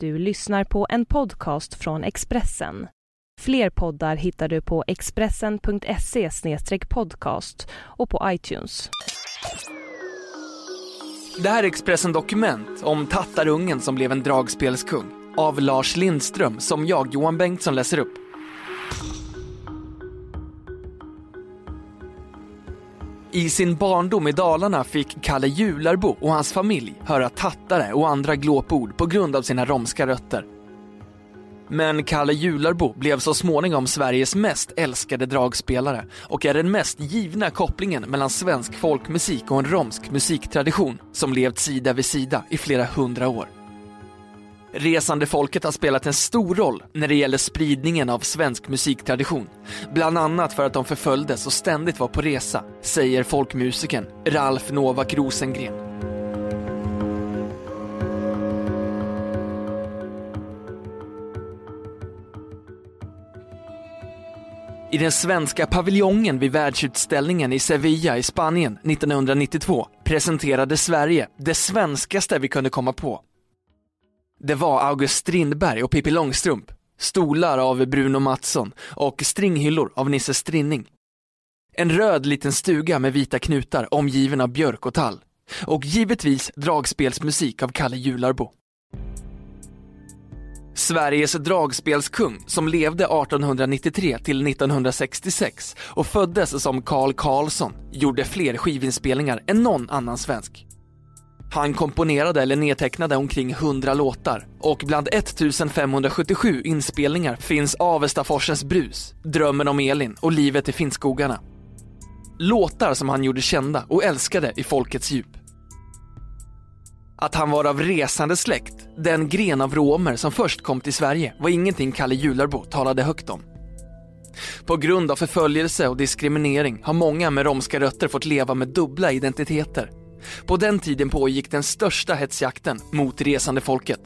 Du lyssnar på en podcast från Expressen. Fler poddar hittar du på expressen.se podcast och på iTunes. Det här är Expressen Dokument om tattarungen som blev en dragspelskung av Lars Lindström som jag, Johan Bengtsson, läser upp. I sin barndom i Dalarna fick Kalle Jularbo och hans familj höra tattare och andra glåpord på grund av sina romska rötter. Men Kalle Jularbo blev så småningom Sveriges mest älskade dragspelare och är den mest givna kopplingen mellan svensk folkmusik och en romsk musiktradition som levt sida vid sida i flera hundra år. Resande folket har spelat en stor roll när det gäller spridningen av svensk musiktradition. Bland annat för att de förföljdes och ständigt var på resa, säger folkmusikern Ralf Novak Rosengren. I den svenska paviljongen vid världsutställningen i Sevilla i Spanien 1992 presenterade Sverige det svenskaste vi kunde komma på. Det var August Strindberg och Pippi Långstrump, stolar av Bruno Mattsson och stringhyllor av Nisse Strinning. En röd liten stuga med vita knutar omgiven av björk och tall. Och givetvis dragspelsmusik av Kalle Jularbo. Sveriges dragspelskung som levde 1893 till 1966 och föddes som Carl Karlsson gjorde fler skivinspelningar än någon annan svensk. Han komponerade eller nedtecknade omkring 100 låtar och bland 1577 inspelningar finns Avestaforsens brus, Drömmen om Elin och Livet i Finnskogarna. Låtar som han gjorde kända och älskade i folkets djup. Att han var av resande släkt, den gren av romer som först kom till Sverige, var ingenting Kalle Jularbo talade högt om. På grund av förföljelse och diskriminering har många med romska rötter fått leva med dubbla identiteter på den tiden pågick den största hetsjakten mot resande folket.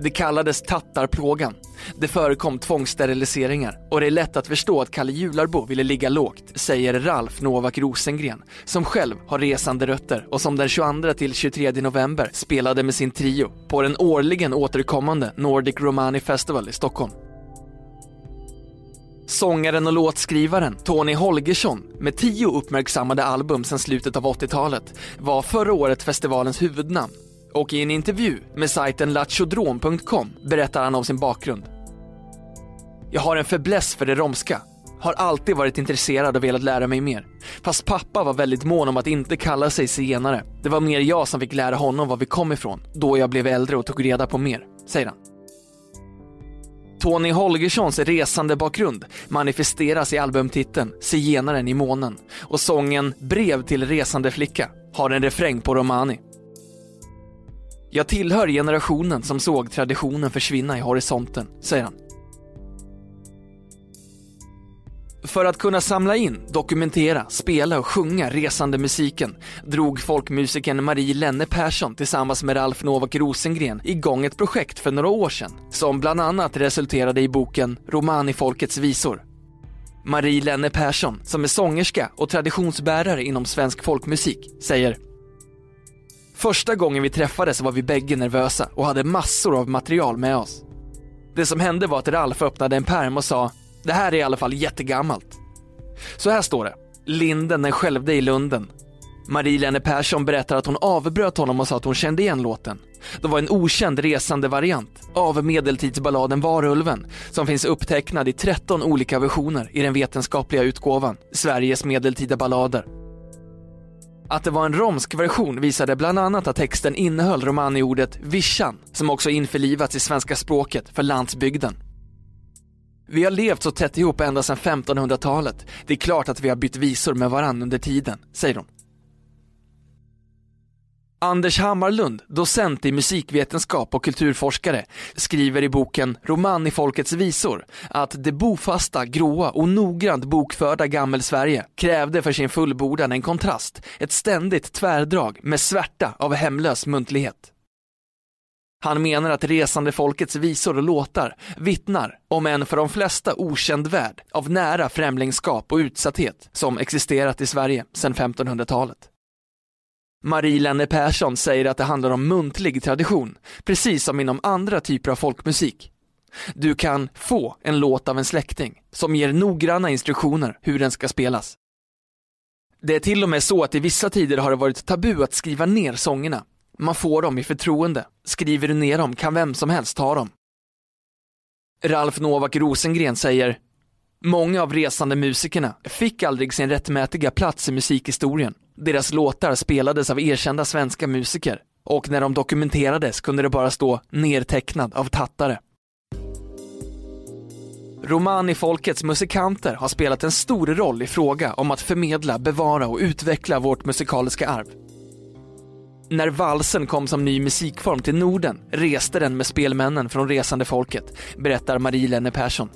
Det kallades tattarplågan. Det förekom tvångssteriliseringar och det är lätt att förstå att Kalle Jularbo ville ligga lågt, säger Ralf Novak Rosengren, som själv har resande rötter och som den 22 till 23 november spelade med sin trio på den årligen återkommande Nordic Romani Festival i Stockholm. Sångaren och låtskrivaren Tony Holgersson med tio uppmärksammade album sedan slutet av 80-talet var förra året festivalens huvudnamn och i en intervju med sajten lachodrom.com berättar han om sin bakgrund. Jag har en fäbless för det romska. Har alltid varit intresserad och velat lära mig mer. Fast pappa var väldigt mån om att inte kalla sig zigenare. Det var mer jag som fick lära honom var vi kom ifrån, då jag blev äldre och tog reda på mer, säger han. Tony Holgerssons resande bakgrund manifesteras i albumtiteln Zigenaren i månen och sången Brev till resande flicka har en refräng på romani. Jag tillhör generationen som såg traditionen försvinna i horisonten, säger han. För att kunna samla in, dokumentera, spela och sjunga resande musiken drog folkmusikern Marie Lenne Persson tillsammans med Ralf Novak Rosengren igång ett projekt för några år sedan som bland annat resulterade i boken Romani folkets visor. Marie Lenne Persson, som är sångerska och traditionsbärare inom svensk folkmusik, säger Första gången vi träffades var vi bägge nervösa och hade massor av material med oss. Det som hände var att Ralf öppnade en pärm och sa det här är i alla fall jättegammalt. Så här står det. Linden den skälvde i lunden. Marie-Lene Persson berättar att hon avbröt honom och sa att hon kände igen låten. Det var en okänd resande variant av medeltidsballaden Varulven som finns upptecknad i 13 olika versioner i den vetenskapliga utgåvan Sveriges medeltida ballader. Att det var en romsk version visade bland annat att texten innehöll romaniordet vischan som också införlivats i svenska språket för landsbygden. Vi har levt så tätt ihop ända sedan 1500-talet. Det är klart att vi har bytt visor med varann under tiden, säger hon. Anders Hammarlund, docent i musikvetenskap och kulturforskare, skriver i boken Roman i folkets visor att det bofasta, gråa och noggrant bokförda gammelsverige krävde för sin fullbordan en kontrast, ett ständigt tvärdrag med svärta av hemlös muntlighet. Han menar att resande folkets visor och låtar vittnar om en för de flesta okänd värld av nära främlingskap och utsatthet som existerat i Sverige sedan 1500-talet. Marie Lenne Persson säger att det handlar om muntlig tradition, precis som inom andra typer av folkmusik. Du kan få en låt av en släkting som ger noggranna instruktioner hur den ska spelas. Det är till och med så att i vissa tider har det varit tabu att skriva ner sångerna. Man får dem i förtroende. Skriver du ner dem kan vem som helst ta dem. Ralf Novak Rosengren säger Många av resande musikerna fick aldrig sin rättmätiga plats i musikhistorien. Deras låtar spelades av erkända svenska musiker och när de dokumenterades kunde det bara stå nertecknad av tattare. Romani-folkets musikanter har spelat en stor roll i fråga om att förmedla, bevara och utveckla vårt musikaliska arv. När valsen kom som ny musikform till Norden reste den med spelmännen från resande folket, berättar Marie Lenne Persson.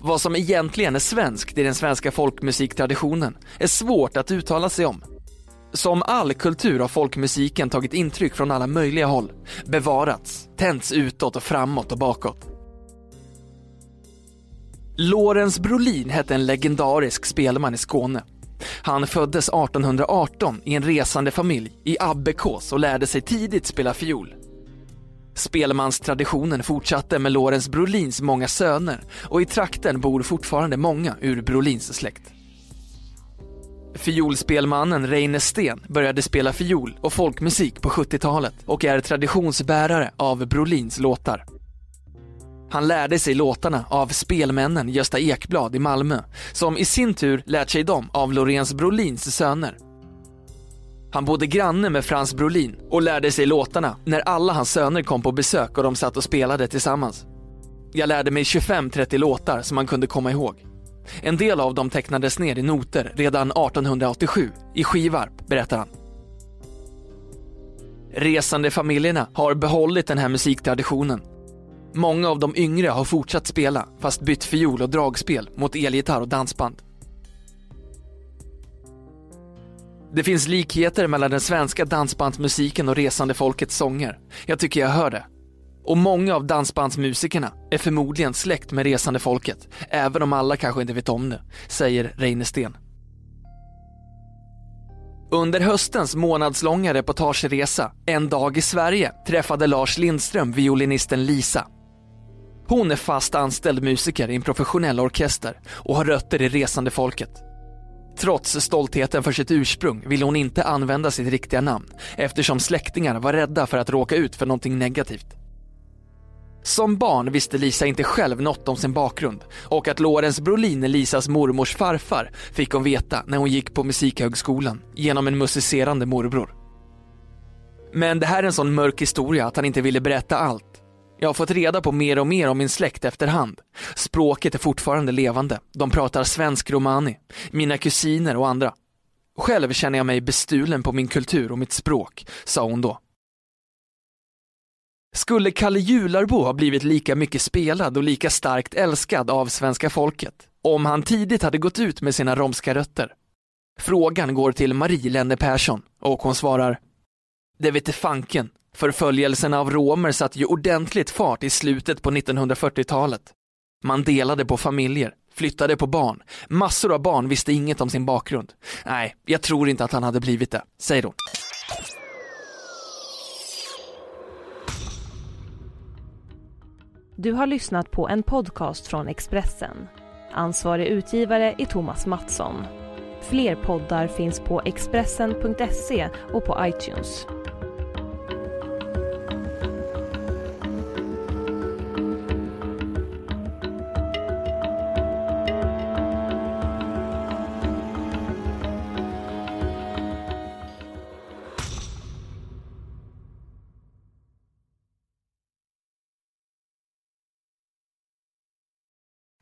Vad som egentligen är svenskt i den svenska folkmusiktraditionen är svårt att uttala sig om. Som all kultur har folkmusiken tagit intryck från alla möjliga håll, bevarats, tänts utåt och framåt och bakåt. Lorentz Brolin hette en legendarisk spelman i Skåne. Han föddes 1818 i en resande familj i Abbekås och lärde sig tidigt spela fiol. Spelmanstraditionen fortsatte med Lorentz Brolins många söner och i trakten bor fortfarande många ur Brolins släkt. Fiolspelmannen Reine Sten började spela fiol och folkmusik på 70-talet och är traditionsbärare av Brolins låtar. Han lärde sig låtarna av spelmännen Gösta Ekblad i Malmö, som i sin tur lärt sig dem av Lorenz Brolins söner. Han bodde granne med Frans Brolin och lärde sig låtarna när alla hans söner kom på besök och de satt och spelade tillsammans. Jag lärde mig 25-30 låtar som man kunde komma ihåg. En del av dem tecknades ner i noter redan 1887 i Skivarp, berättar han. Resande familjerna har behållit den här musiktraditionen Många av de yngre har fortsatt spela, fast bytt fiol och dragspel mot elgitarr och dansband. Det finns likheter mellan den svenska dansbandsmusiken och resande folkets sånger. Jag tycker jag hör det. Och många av dansbandsmusikerna är förmodligen släkt med resande folket, även om alla kanske inte vet om det, säger Reine Sten. Under höstens månadslånga reportageresa, En dag i Sverige, träffade Lars Lindström violinisten Lisa hon är fast anställd musiker i en professionell orkester och har rötter i resande folket. Trots stoltheten för sitt ursprung ville hon inte använda sitt riktiga namn eftersom släktingar var rädda för att råka ut för någonting negativt. Som barn visste Lisa inte själv något om sin bakgrund och att Lorentz Brolin är Lisas mormors farfar fick hon veta när hon gick på Musikhögskolan genom en musicerande morbror. Men det här är en sån mörk historia att han inte ville berätta allt jag har fått reda på mer och mer om min släkt efterhand. Språket är fortfarande levande. De pratar svensk romani. Mina kusiner och andra. Själv känner jag mig bestulen på min kultur och mitt språk, sa hon då. Skulle Kalle Jularbo ha blivit lika mycket spelad och lika starkt älskad av svenska folket om han tidigt hade gått ut med sina romska rötter? Frågan går till Marie Lenne Persson och hon svarar Det vete fanken, Förföljelsen av romer satte ju ordentligt fart i slutet på 1940-talet. Man delade på familjer, flyttade på barn. Massor av barn visste inget om sin bakgrund. Nej, jag tror inte att han hade blivit det, säger hon. Du har lyssnat på en podcast från Expressen. Ansvarig utgivare är Thomas Mattsson. Fler poddar finns på Expressen.se och på iTunes.